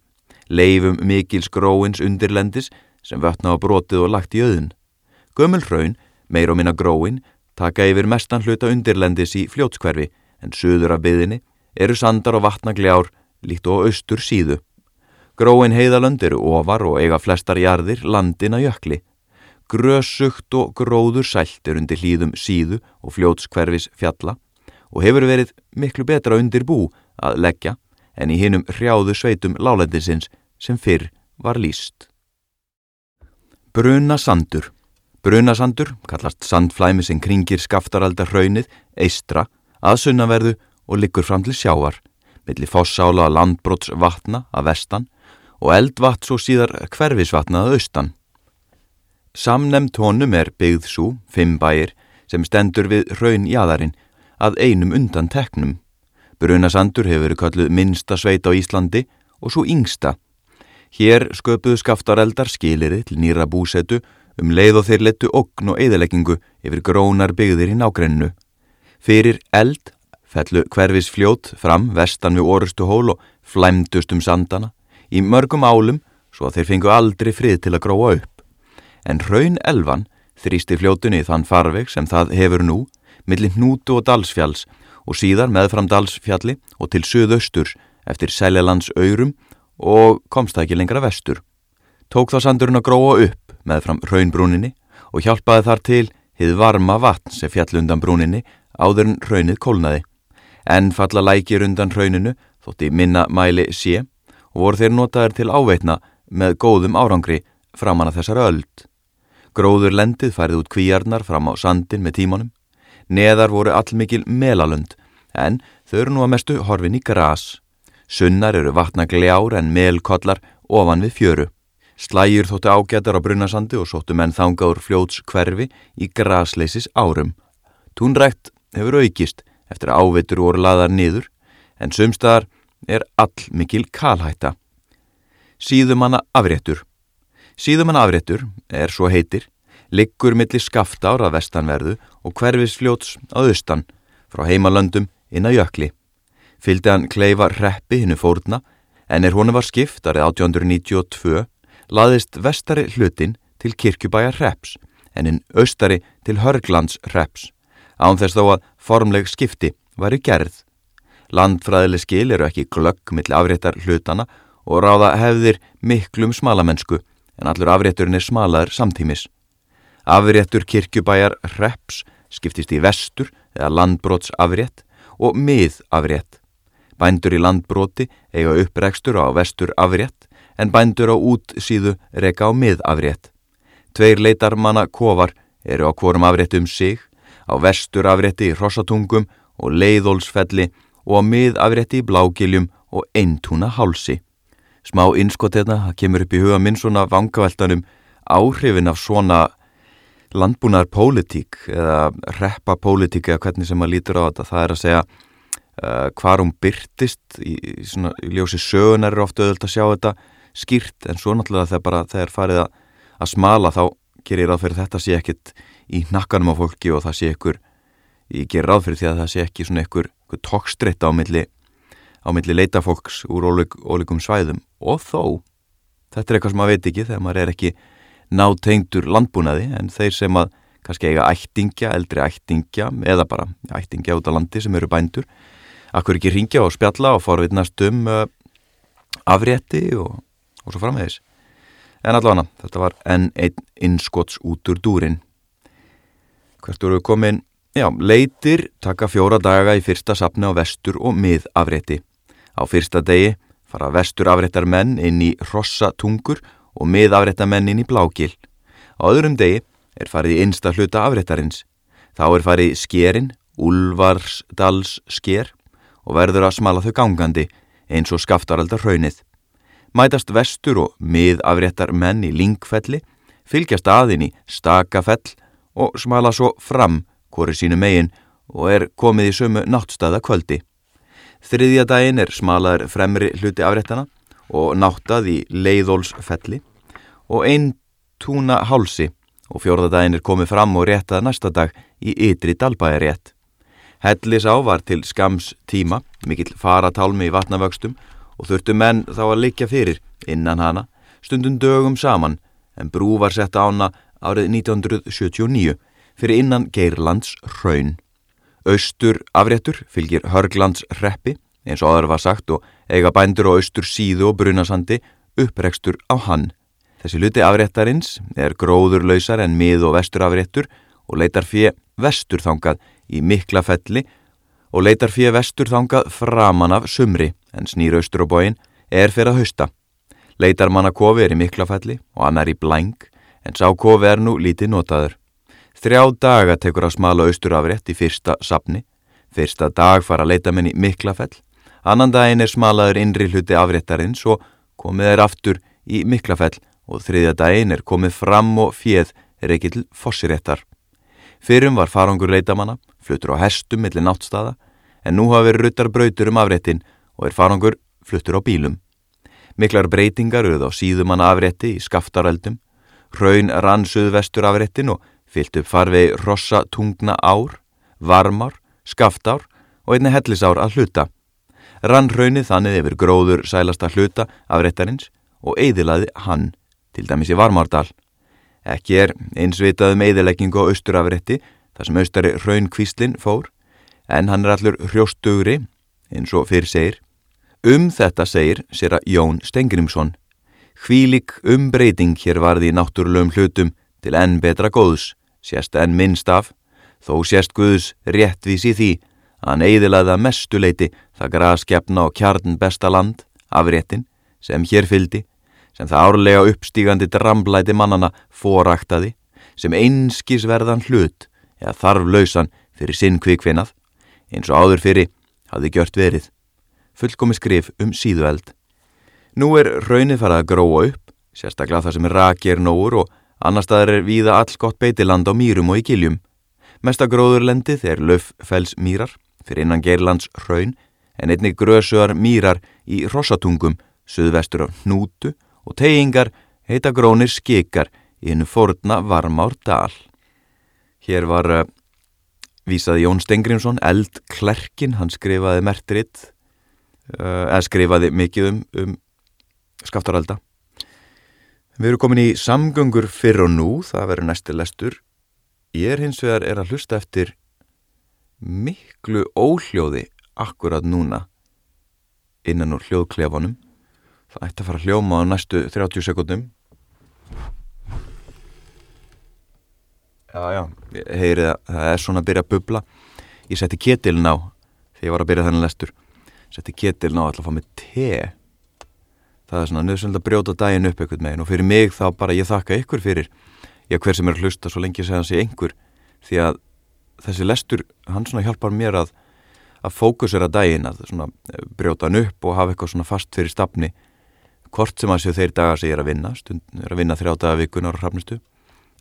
leifum mikils gróins undirlendis sem vötna á brotið og lagt í auðun. Gömul hraun, meir og minna gróin, taka yfir mestan hluta undirlendis í fljótskverfi en söður af byðinni eru sandar og vatnagljár líkt og austur síðu. Gróin heiðalönd eru ofar og eiga flestar jarðir landin að jökli. Grösugt og gróður sælt er undir hlýðum síðu og fljótskverfis fjalla og hefur verið miklu betra undir bú að leggja en í hinnum hrjáðu sveitum lálendisins sem fyrr var líst. Bruna sandur Brunasandur, kallast sandflæmi sem kringir skaftaraldar hraunið, eistra, aðsunnaverðu og liggur fram til sjávar, millir fossála landbróts vatna að vestan og eldvatt svo síðar hverfisvatna að austan. Samnemn tónum er byggð svo, fimm bæir, sem stendur við hraunjæðarinn að einum undan teknum. Brunasandur hefur verið kalluð minnsta sveit á Íslandi og svo yngsta. Hér sköpuðu skaftareldar skiliri til nýra búsetu um leið og þeir letu ogn og eðaleggingu yfir grónar byggðir í nágrennu. Fyrir eld fellu hverfis fljót fram vestan við orustu hól og flæmdust um sandana í mörgum álum svo að þeir fengu aldrei frið til að gróa upp. En raun elvan þrýsti fljótunni þann farveg sem það hefur nú millir hnútu og dalsfjalls og síðar meðfram dalsfjalli og til söðausturs eftir Seljalands aurum og komst það ekki lengra vestur. Tók þá sandurinn að gróa upp með fram raunbrúninni og hjálpaði þar til hið varma vatn sem fjall undan brúninni áður en raunnið kólnaði. En falla lækir undan rauninu þótti minna mæli sé og voru þeir notaðir til áveitna með góðum árangri framan að þessar öld. Gróður lendið færið út kvíarnar fram á sandin með tímanum. Neðar voru allmikil melalönd en þau eru nú að mestu horfin í gras. Sunnar eru vatna gljáur en melkollar ofan við fjöru. Slægjur þóttu ágætar á brunnasandi og sóttu menn þanga úr fljóts hverfi í grasleysis árum. Túnrækt hefur aukist eftir að ávitur voru laðar niður en sumstaðar er all mikil kalhætta. Síðumanna afréttur Síðumanna afréttur er svo heitir, liggur millir skafta ára vestanverðu og hverfisfljóts á austan frá heimalöndum inn að jökli. Fyldi hann kleifa reppi hinnu fórna en er honu var skipt árið 1892 laðist vestari hlutin til kirkjubæjar reps en hinn austari til hörglands reps án þess þó að formleg skipti væri gerð. Landfræðileg skil eru ekki glögg mill afréttar hlutana og ráða hefðir miklum smalamennsku en allur afrétturinn er smalaður samtímis. Afréttur kirkjubæjar reps skiptist í vestur eða landbróts afrétt og mið afrétt. Bændur í landbróti eiga upprekstur á vestur afrétt en bændur á útsíðu reka á mið afrétt. Tveir leitarmanna kofar eru á hvorum afrétt um sig, á vestur afrétti í Rossatungum og Leiðólsfelli og á mið afrétti í Blágiljum og Eintúna hálsi. Smá innskott hérna, það kemur upp í huga minn svona vangaveltanum áhrifin af svona landbúnar pólitík eða reppa pólitík eða hvernig sem maður lítur á þetta. Það er að segja uh, hvar hún byrtist í, í, svona, í ljósi sögunar er ofta öðvöld að sjá þetta skýrt en svo náttúrulega þegar bara þegar farið að, að smala þá gerir ráð fyrir þetta sé ekkit í nakkanum á fólki og það sé ykkur ég gerir ráð fyrir því að það sé ekki svona ykkur, ykkur tókstritt á milli á milli leitafólks úr ólíkum svæðum. Og þó þetta er eitthvað sem maður veit ekki þegar maður er ekki nátengdur landbúnaði en þeir sem að kannski eiga ættingja, eldri ættingja eða bara ættingja út á landi sem eru bændur akkur ekki ringja og spjalla og forvittnast um uh, afrétti og, og svo framvegis. En allavega þetta var enn einn innskots út úr dúrin hvert voru komin já, leitir taka fjóra daga í fyrsta sapni á vestur og mið afrétti á fyrsta degi fara vestur afréttar menn inn í rossa tungur og mið afréttar menn inn í blágil. Á öðrum degi er farið í einsta hluta afréttarins. Þá er farið skerin, úlvarsdals sker og verður að smala þau gangandi eins og skaftaraldar hraunið. Mætast vestur og miðafréttar menn í lingfelli, fylgjast aðinn í stakafell og smala svo fram hvori sínu megin og er komið í sömu náttstæða kvöldi. Þriðja daginn er smalaður fremri hluti afréttana og náttað í leiðólsfelli og einn túna hálsi og fjórðadaginn er komið fram og réttað næsta dag í ytri dalbæjarétt. Hellis á var til skams tíma, mikill faratálmi í vatnavöxtum og þurftu menn þá að likja fyrir innan hana, stundum dögum saman, en brú var sett ána árið 1979 fyrir innan Geirlands hraun. Östur afréttur fylgir Hörglands reppi, eins og aðra var sagt, og eiga bændur og östur síðu og brunasandi upprekstur á hann. Þessi luti afréttarins er gróðurlausar en mið og vestur afréttur og leitar fyrir vestur þangað í Miklafelli og leitar fyrir vestur þangað framan af sumri en snýr austur á bóin er fyrir að hausta. Leitar manna kofi er í Miklafelli og annar í Blæng en sá kofi er nú lítið notaður. Þrjá daga tekur að smala austur af rétt í fyrsta sapni. Fyrsta dag fara að leita menn í Miklafell. Annan daginn er smalaður innri hluti afréttarins og komið er aftur í Miklafell og þriðja daginn er komið fram og fjöð er ekki til fossiréttar. Fyrrum var farangur leitamanna fluttur á hestum millir náttstaða en nú hafa verið ruttar brautur um afréttin og er farangur fluttur á bílum. Miklar breytingar auð á síðumanna afrétti í skaftaröldum, raun rann suðvestur afréttin og fyllt upp farvegi rossa tungna ár, varmár, skaftár og einni hellisár að hluta. Rann raunið þannig yfir gróður sælasta hluta afréttarins og eidilaði hann, til dæmis í varmárdal. Ekki er einsvitað um eidileggingu á austurafrétti þar sem austari raun kvíslinn fór, en hann er allur hrjóstugri, eins og fyrir segir. Um þetta segir sér að Jón Stengrimsson. Hvílik umbreyting hér varði í náttúrulegum hlutum til enn betra góðs, sérst enn minnst af, þó sérst Guðs réttvís í því að hann eidilaði að mestuleiti það graskjapna og kjarn besta land, afréttin, sem hér fyldi, sem það árlega uppstígandi dramblæti mannana foraktaði, sem einskísverðan hlut eða þarf lausan fyrir sinn kvikfinnað, eins og áður fyrir hafði gjört verið. Fullkomi skrif um síðueld. Nú er raunið farað að gróa upp, sérstaklega það sem rakir nógur og annar staðar er víða all gott beitiland á mýrum og í giljum. Mesta gróðurlendið er löffells mýrar, fyrir innan Geirlands raun, en einnig grösuar mýrar í Rossatungum, söðvestur af Hnútu og teyingar heita grónir skikar í hennu forna Varmár dal. Hér var uh, vísaði Jón Stengriðsson, eld klerkin, hann skrifaði mertritt, uh, eða skrifaði mikið um, um skaftaralda. Við erum komin í samgöngur fyrr og nú, það verður næstu lestur. Ég er hins vegar er að hlusta eftir miklu óhljóði akkurat núna innan úr hljóðklefanum. Það ætti að fara að hljóma á næstu 30 sekundum. Já, já, heyrið að það er svona að byrja að bubla. Ég setti ketilin á þegar ég var að byrja þennan lestur. Setti ketilin á alltaf að fá mig te. Það er svona nöðsöld að brjóta daginn upp eitthvað meginn og fyrir mig þá bara ég þakka ykkur fyrir. Já hver sem er að hlusta svo lengi hans í einhver. Því að þessi lestur, hann svona hjálpar mér að að fókusera daginn, að svona brjóta hann upp og hafa eitthvað svona fast fyrir stafni. Hvort sem að séu þeir dagar sem ég er að vinna, stund er að vinna þrjá daga vikunar og hrafnistu.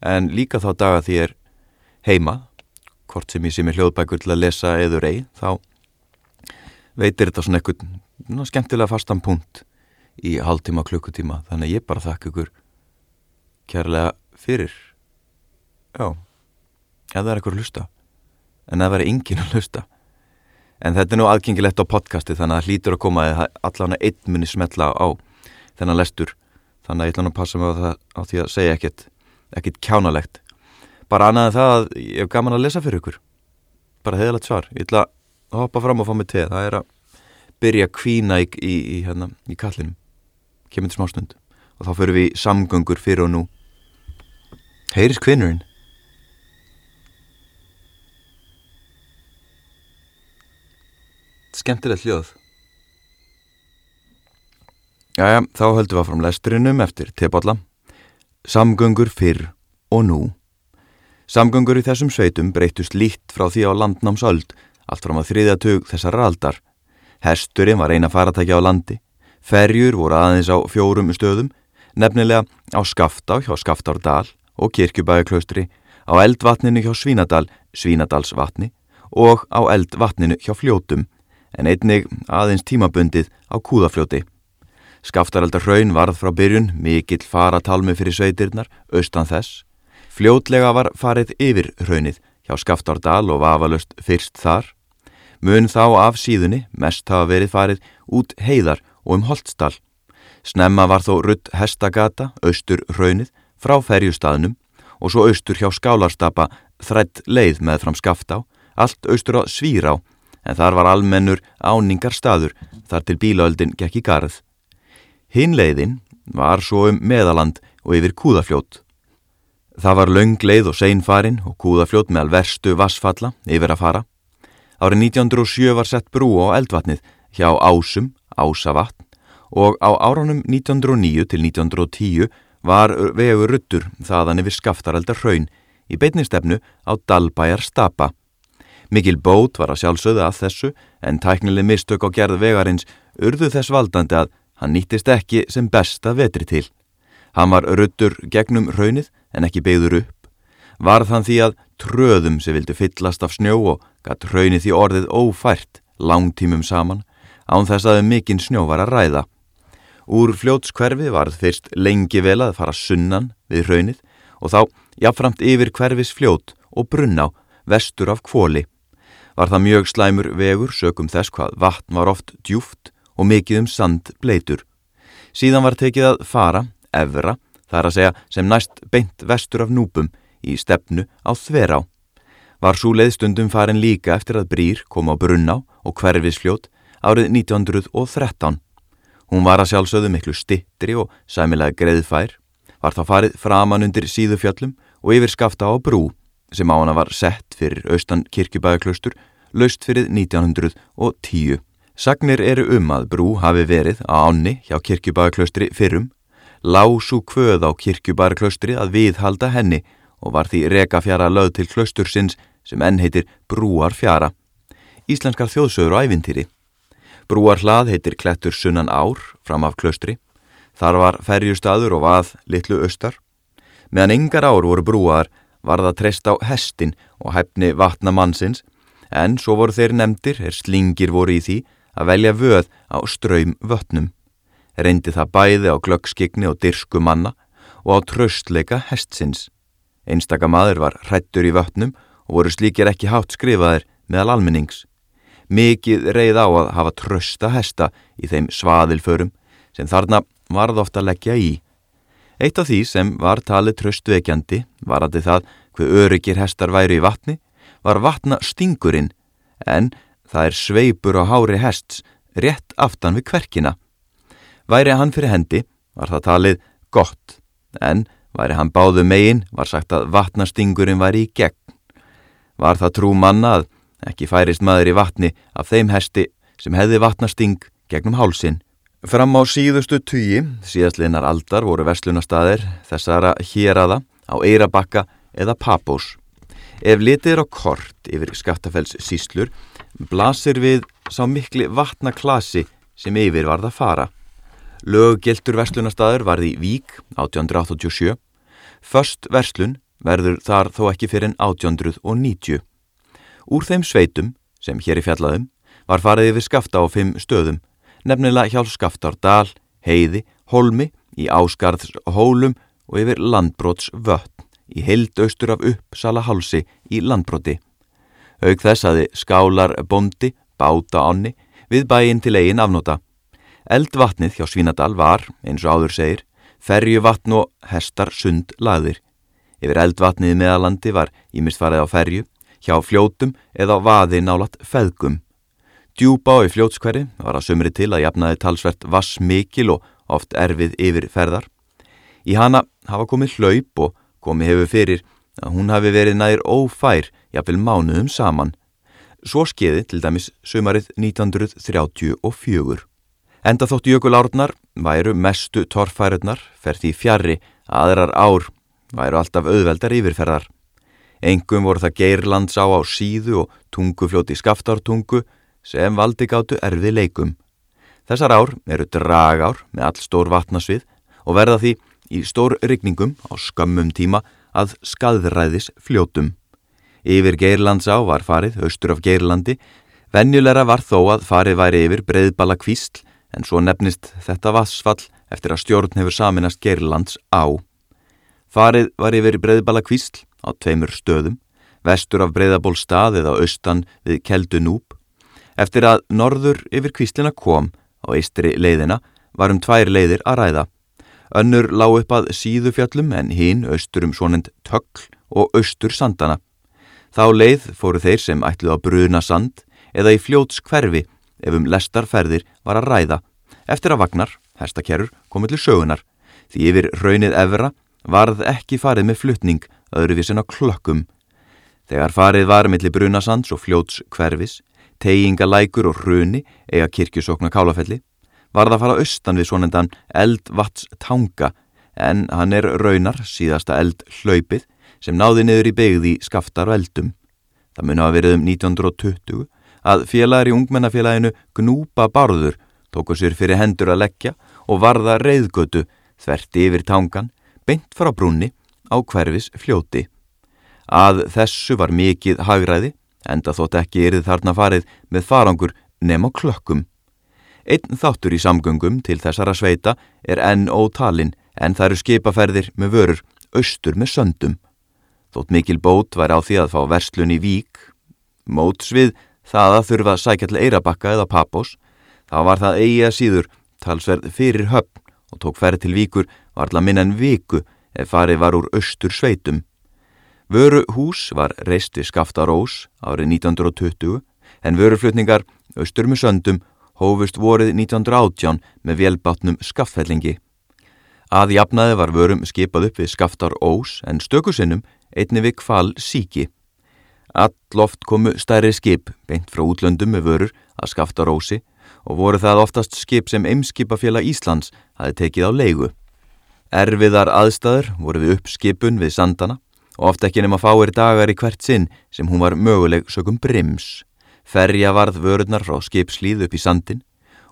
En líka þá daga því ég er heima hvort sem ég sé með hljóðbækur til að lesa eður ei, þá veitir þetta svona eitthvað skemmtilega fastan punkt í hálftíma klukkutíma, þannig að ég bara þakka ykkur kærlega fyrir. Já, ef það er eitthvað að hlusta. En það verður engin að hlusta. En þetta er nú aðgengilegt á podcasti þannig að það hlýtur að koma að allan að einn muni smetla á þennan lestur. Þannig að ég ætla hann að passa mig á, það, á því að segja ekkert ekkit kjánalegt. Bara annaðið það að ég hef gaman að lesa fyrir ykkur. Bara heðalegt svar. Ég ætla að hoppa fram og fá mig til það er að byrja kvína í, í, í, hérna, í kallinum kemur til smástund. Og þá fyrir við samgöngur fyrir og nú. Heyris kvinnurinn skemmtilegt hljóð. Jæja, þá höldum við að fram lesturinnum eftir teballa Samgöngur fyrr og nú. Samgöngur í þessum sveitum breytust líkt frá því á landnámsöld, allt fram á þriðjatug þessar aldar. Hesturinn var eina faratækja á landi, ferjur voru aðeins á fjórum stöðum, nefnilega á Skaftá hjá Skaftárdal og Kirkjubæðuklaustri, á eldvatninu hjá Svínadal, Svínadalsvatni og á eldvatninu hjá Fljótum, en einnig aðeins tímabundið á Kúðafljóti. Skaftaraldar hraun varð frá byrjun, mikill faratalmi fyrir sveitirnar, austan þess. Fljótlega var farið yfir hraunið hjá Skaftardal og vafalust fyrst þar. Mun þá af síðunni mest hafa verið farið út heiðar og um Holtsdal. Snemma var þó rutt hestagata, austur hraunið, frá ferjustaðnum og svo austur hjá Skálarstapa þrætt leið með fram Skaftá, allt austur á Svírá, en þar var almennur áningar staður þar til bílaöldin gekk í garð. Hinleiðin var svo um meðaland og yfir kúðafljót. Það var laung leið og seinfarin og kúðafljót meðal verstu vassfalla yfir að fara. Árið 1907 var sett brú á eldvatnið hjá Ásum, Ásavatn og á áránum 1909 til 1910 var vegur ruttur þaðan yfir skaftaraldar hraun í beitnistefnu á Dalbæjar Stapa. Mikil bót var að sjálfsögða að þessu en tæknileg mistök á gerð vegarins urðu þess valdandi að Hann nýttist ekki sem besta vetri til. Hann var ruttur gegnum raunnið en ekki beigður upp. Varð hann því að tröðum sem vildu fyllast af snjó og gatt raunnið því orðið ófært langtímum saman án þess að mikinn snjó var að ræða. Úr fljótskverfi varð fyrst lengi vel að fara sunnan við raunnið og þá jafnframt yfir hverfis fljót og brunná vestur af kvóli. Var það mjög slæmur vegur sökum þess hvað vatn var oft djúft og mikið um sand bleitur. Síðan var tekið að fara, evra, þar að segja sem næst beint vestur af núpum í stefnu á þverá. Var svo leiðstundum farin líka eftir að brýr kom á brunná og hverfisfljót árið 1913. Hún var að sjálfsögðu miklu stittri og sæmilega greiðfær, var þá farið framan undir síðufjöllum og yfir skafta á brú sem á hana var sett fyrir austan kirkjubæðaklaustur, laust fyrir 1910. Sagnir eru um að brú hafi verið á ánni hjá kirkjubæðaklaustri fyrrum, lásu kvöð á kirkjubæðaklaustri að viðhalda henni og var því reka fjara löð til klaustursins sem enn heitir Brúar fjara. Íslenskar þjóðsögur og ævintýri. Brúar hlað heitir Klettur sunnan ár fram af klaustri. Þar var ferjustadur og vað litlu austar. Meðan yngar ár voru brúar var það treyst á hestin og hefni vatna mannsins en svo voru þeir nefndir er slingir voru í því að velja vöð á ströym vötnum. Reyndi það bæði á glöggskigni og dirsku manna og á tröstleika hestsins. Einstaka maður var hrættur í vötnum og voru slíkir ekki hátt skrifaðir meðal almennings. Mikið reyð á að hafa trösta hesta í þeim svaðilförum sem þarna varð ofta að leggja í. Eitt af því sem var talið tröstveikjandi var að það hver öryggir hestar væri í vatni var vatna stingurinn en Það er sveipur á hári hests rétt aftan við kverkina. Væri hann fyrir hendi var það talið gott, en væri hann báðu megin var sagt að vatnastingurinn væri í gegn. Var það trú mannað, ekki færist maður í vatni af þeim hesti sem hefði vatnasting gegnum hálsin. Fram á síðustu tugi, síðastlinnar aldar, voru vestlunastæðir þessara hýraða á Eirabakka eða Papós. Ef litið er á kort yfir Skattafells síslur, blasir við sá mikli vatnaklasi sem yfir varð að fara. Löggiltur verslunastæður varði í Vík 1887. Först verslun verður þar þó ekki fyrir en 1890. Úr þeim sveitum, sem hér í fjallaðum, var farið yfir skafta á fimm stöðum, nefnilega hjálp skaftar Dal, Heiði, Holmi, í Ásgarðs hólum og yfir landbróts vötn, í heild-austur af uppsala hálsi í landbróti. Haug þess aði skálar bondi, báta ánni, við bæinn til eigin afnóta. Eldvatnið hjá Svínadal var, eins og áður segir, ferjuvatn og hestar sund laðir. Yfir eldvatnið meðalandi var ímist farið á ferju, hjá fljótum eða vaði nálat feðgum. Djúpa á í fljótskverri var að sumri til að jafnaði talsvert vass mikil og oft erfið yfir ferðar. Í hana hafa komið hlaup og komið hefur fyrir að hún hafi verið nær ófær jafnvel mánuðum saman. Svo skeiði til dæmis sömarið 1934. Enda þótt jökulárnar væru mestu torfærurnar ferði í fjarrri aðrar ár væru alltaf auðveldar yfirferðar. Engum voru það geirlands á síðu og tungufljóti skaftártungu sem valdi gáttu erfið leikum. Þessar ár eru dragár með all stór vatnasvið og verða því í stór rygningum á skömmum tíma að skadræðis fljótum. Yfir Geirlandsá var farið, austur af Geirlandi, venjulegra var þó að farið væri yfir breyðbala kvísl en svo nefnist þetta vassfall eftir að stjórn hefur saminast Geirlands á. Farið var yfir breyðbala kvísl á tveimur stöðum, vestur af breyðaból stað eða austan við Keldu Núb. Eftir að norður yfir kvíslina kom á eistri leiðina varum tvær leiðir að ræða. Önnur lág upp að síðufjallum en hinn austur um svonend tökl og austur sandana. Þá leið fóru þeir sem ætluð á bruna sand eða í fljóts hverfi ef um lestarferðir var að ræða. Eftir að vagnar, hestakerur, komið til sögunar. Því yfir raunið evra varð ekki farið með flutning öðruvísin á klökkum. Þegar farið var millir brunasands og fljóts hverfis, teigingalækur og hruni eiga kirkjusókna kálafelli, var það að fara austan við svonendan eldvats tanga en hann er raunar síðasta eld hlaupið sem náði niður í begði skaftar og eldum. Það mun hafa verið um 1920 að félagar í ungmennafélaginu Gnúpa Barður tóku sér fyrir hendur að leggja og varða reyðgötu þverti yfir tangan, beint frá brúnni á hverfis fljóti. Að þessu var mikið hagræði, enda þótt ekki erið þarna farið með farangur á klökkum. Einn þáttur í samgöngum til þessara sveita er enn ótalinn en það eru skipaferðir með vörur austur með söndum. Þótt mikil bót var á því að fá verslun í vík, mótsvið það að þurfa að sækja til Eirabakka eða Papos, þá var það eigi að síður talsverð fyrir höfn og tók ferð til víkur var alltaf minna en viku ef farið var úr austur sveitum. Vöru hús var reist við Skaftarós árið 1920 en vöruflutningar austur með söndum hófust vorið 1918 með velbátnum skaffhellingi. Að jafnaði var vörum skipað upp við Skaftarós en stökusinnum einni við kval síki. Alloft komu stærri skip beint frá útlöndum með vörur að skafta rósi og voru það oftast skip sem Eimskipafélag Íslands hafi tekið á leigu. Erfiðar aðstæður voru við uppskipun við sandana og ofta ekki nema fáir dagar í hvert sinn sem hún var möguleg sögum brims. Ferja varð vörurnar frá skipslíð upp í sandin,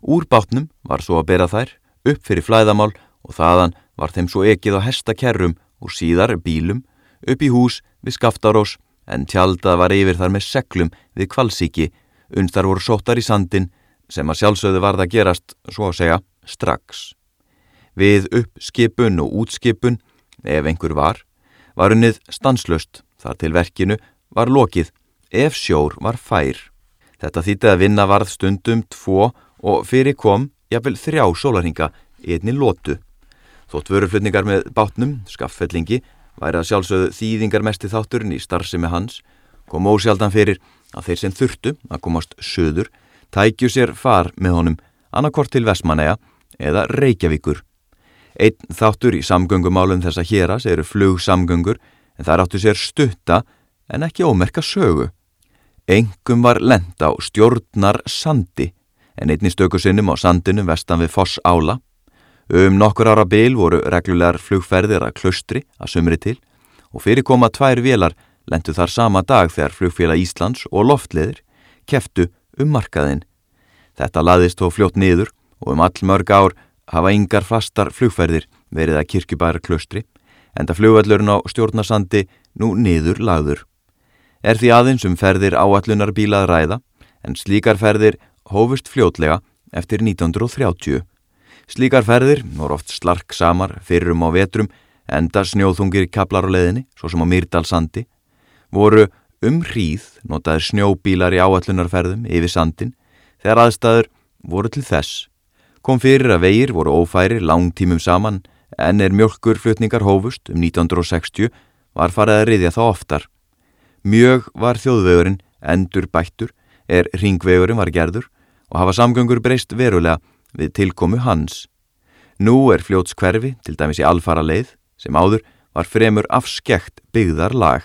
úr bátnum var svo að bera þær, upp fyrir flæðamál og þaðan var þeim svo ekið á hestakerrum og síðar bílum, upp í hús við skaftarós en tjaldað var yfir þar með seglum við kvalsíki, unstar voru sóttar í sandin sem að sjálfsögðu varða að gerast, svo að segja, strax. Við uppskipun og útskipun, ef einhver var, var unnið stanslöst þar til verkinu var lokið ef sjór var fær. Þetta þýtti að vinna varð stundum tvo og fyrir kom jafnvel þrjá sólarhinga einni lótu. Þótt vöruflutningar með bátnum, skafffellingi, væri að sjálfsögðu þýðingar mesti þátturinn í starfsemi hans, kom ósjaldan fyrir að þeir sem þurftu að komast söður tækju sér far með honum annarkort til Vestmanæja eða Reykjavíkur. Einn þáttur í samgöngumálum þessa héras eru flugsamgöngur en það áttu sér stutta en ekki ómerka sögu. Engum var lend á stjórnar sandi en einni stökusinnum á sandinu vestan við Foss Ála. Um nokkur ára bil voru reglulegar flugferðir að klustri að sumri til og fyrir koma tvær vélar lendu þar sama dag þegar flugfélag Íslands og loftleðir keftu um markaðinn. Þetta laðist þó fljótt niður og um all mörg ár hafa yngar fastar flugferðir verið að kirkjubæra klustri en það flugvallurinn á stjórnarsandi nú niður lagður. Er því aðeins um ferðir áallunar bílað ræða en slíkar ferðir hófust fljótlega eftir 1930. Slíkar ferðir voru oft slark samar fyrrum á vetrum enda snjóðungir kaplar á leðinni, svo sem á Myrdalsandi, voru um hríð notaði snjóbílar í áallunarferðum yfir sandin þegar aðstæður voru til þess. Kom fyrir að vegir voru ófæri langtímum saman en er mjölkurflutningar hófust um 1960 var farið að riðja þá oftar. Mjög var þjóðvegurinn endur bættur er ringvegurinn var gerður og hafa samgöngur breyst verulega við tilkomu hans. Nú er fljótskverfi, til dæmis í alfara leið, sem áður var fremur afskekt byggðar lag.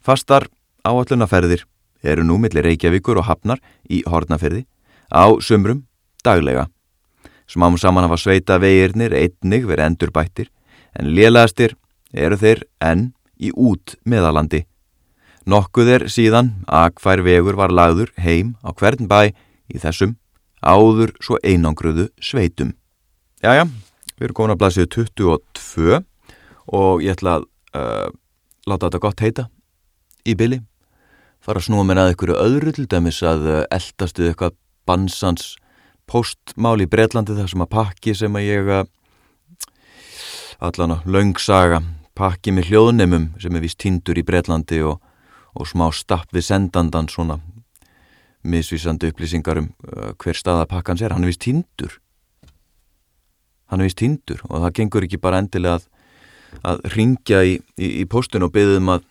Fastar áallunaferðir eru nú millir Reykjavíkur og Hafnar í Hortnaferði á sumrum daglega. Smám saman hafa sveita vegirnir einnig verið endur bættir en lélægastir eru þeir enn í út meðalandi. Nokkuð er síðan hver vegur var lagður heim á hvern bæ í þessum áður svo einangruðu sveitum. Jæja, við erum komin að blæsið 22 og ég ætla að uh, láta þetta gott heita í byli fara að snúa mér að ykkur öðru til dæmis að uh, eldastu eitthvað bansans postmál í Breitlandi þar sem að pakki sem að ég uh, allan að laungsaga pakki með hljóðnemum sem er vist tindur í Breitlandi og, og smá stapp við sendandan svona misvísandi upplýsingar um uh, hver staða pakkans er, hann er vist tindur hann er vist tindur og það gengur ekki bara endilega að að ringja í, í, í postun og byggðum að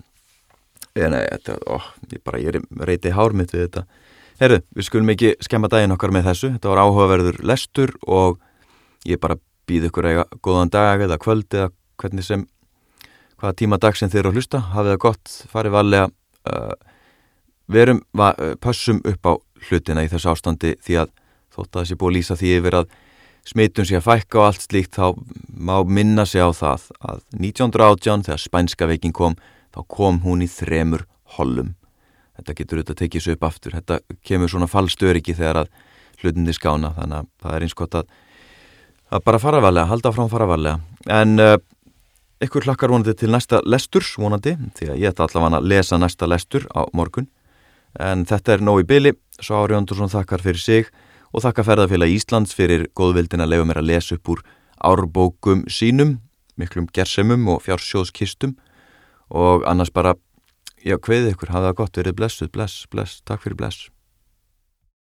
eða nei, þetta, ó, ég bara, ég reyti hármitt við þetta. Herru, við skulum ekki skemma daginn okkar með þessu, þetta var áhugaverður lestur og ég bara býð ykkur eiga góðan dag eða kvöld eða hvernig sem, hvaða tíma dag sem þið eru að hlusta, hafið það gott, farið varlega, uh, verum, va, uh, passum upp á hlutina í þessu ástandi því að þótt að þessi búið að lýsa því yfir að smittum sig að fækka og allt slíkt þá má minna sig á það að 1918 þegar spænska veikin kom þá kom hún í þremur hollum. Þetta getur auðvitað tekið svo upp aftur. Þetta kemur svona fallstöriki þegar að hlutindi skána þannig að það er eins gott að, að bara fara varlega, halda fram fara varlega. En uh, ykkur hlakkar vonandi til næsta lesturs vonandi því að ég ætla allavega að lesa næsta lestur á morgun. En þetta er nóg í byli, svo Ári Jóndursson þakkar fyrir sig og þakka ferðarfélag Íslands fyrir góðvildin að lefa mér að lesa upp úr árbókum sínum, miklum gersemum og fjársjóðskistum og annars bara, já, hveið ykkur, hafa það gott, verið blessuð, bless, bless, takk fyrir bless.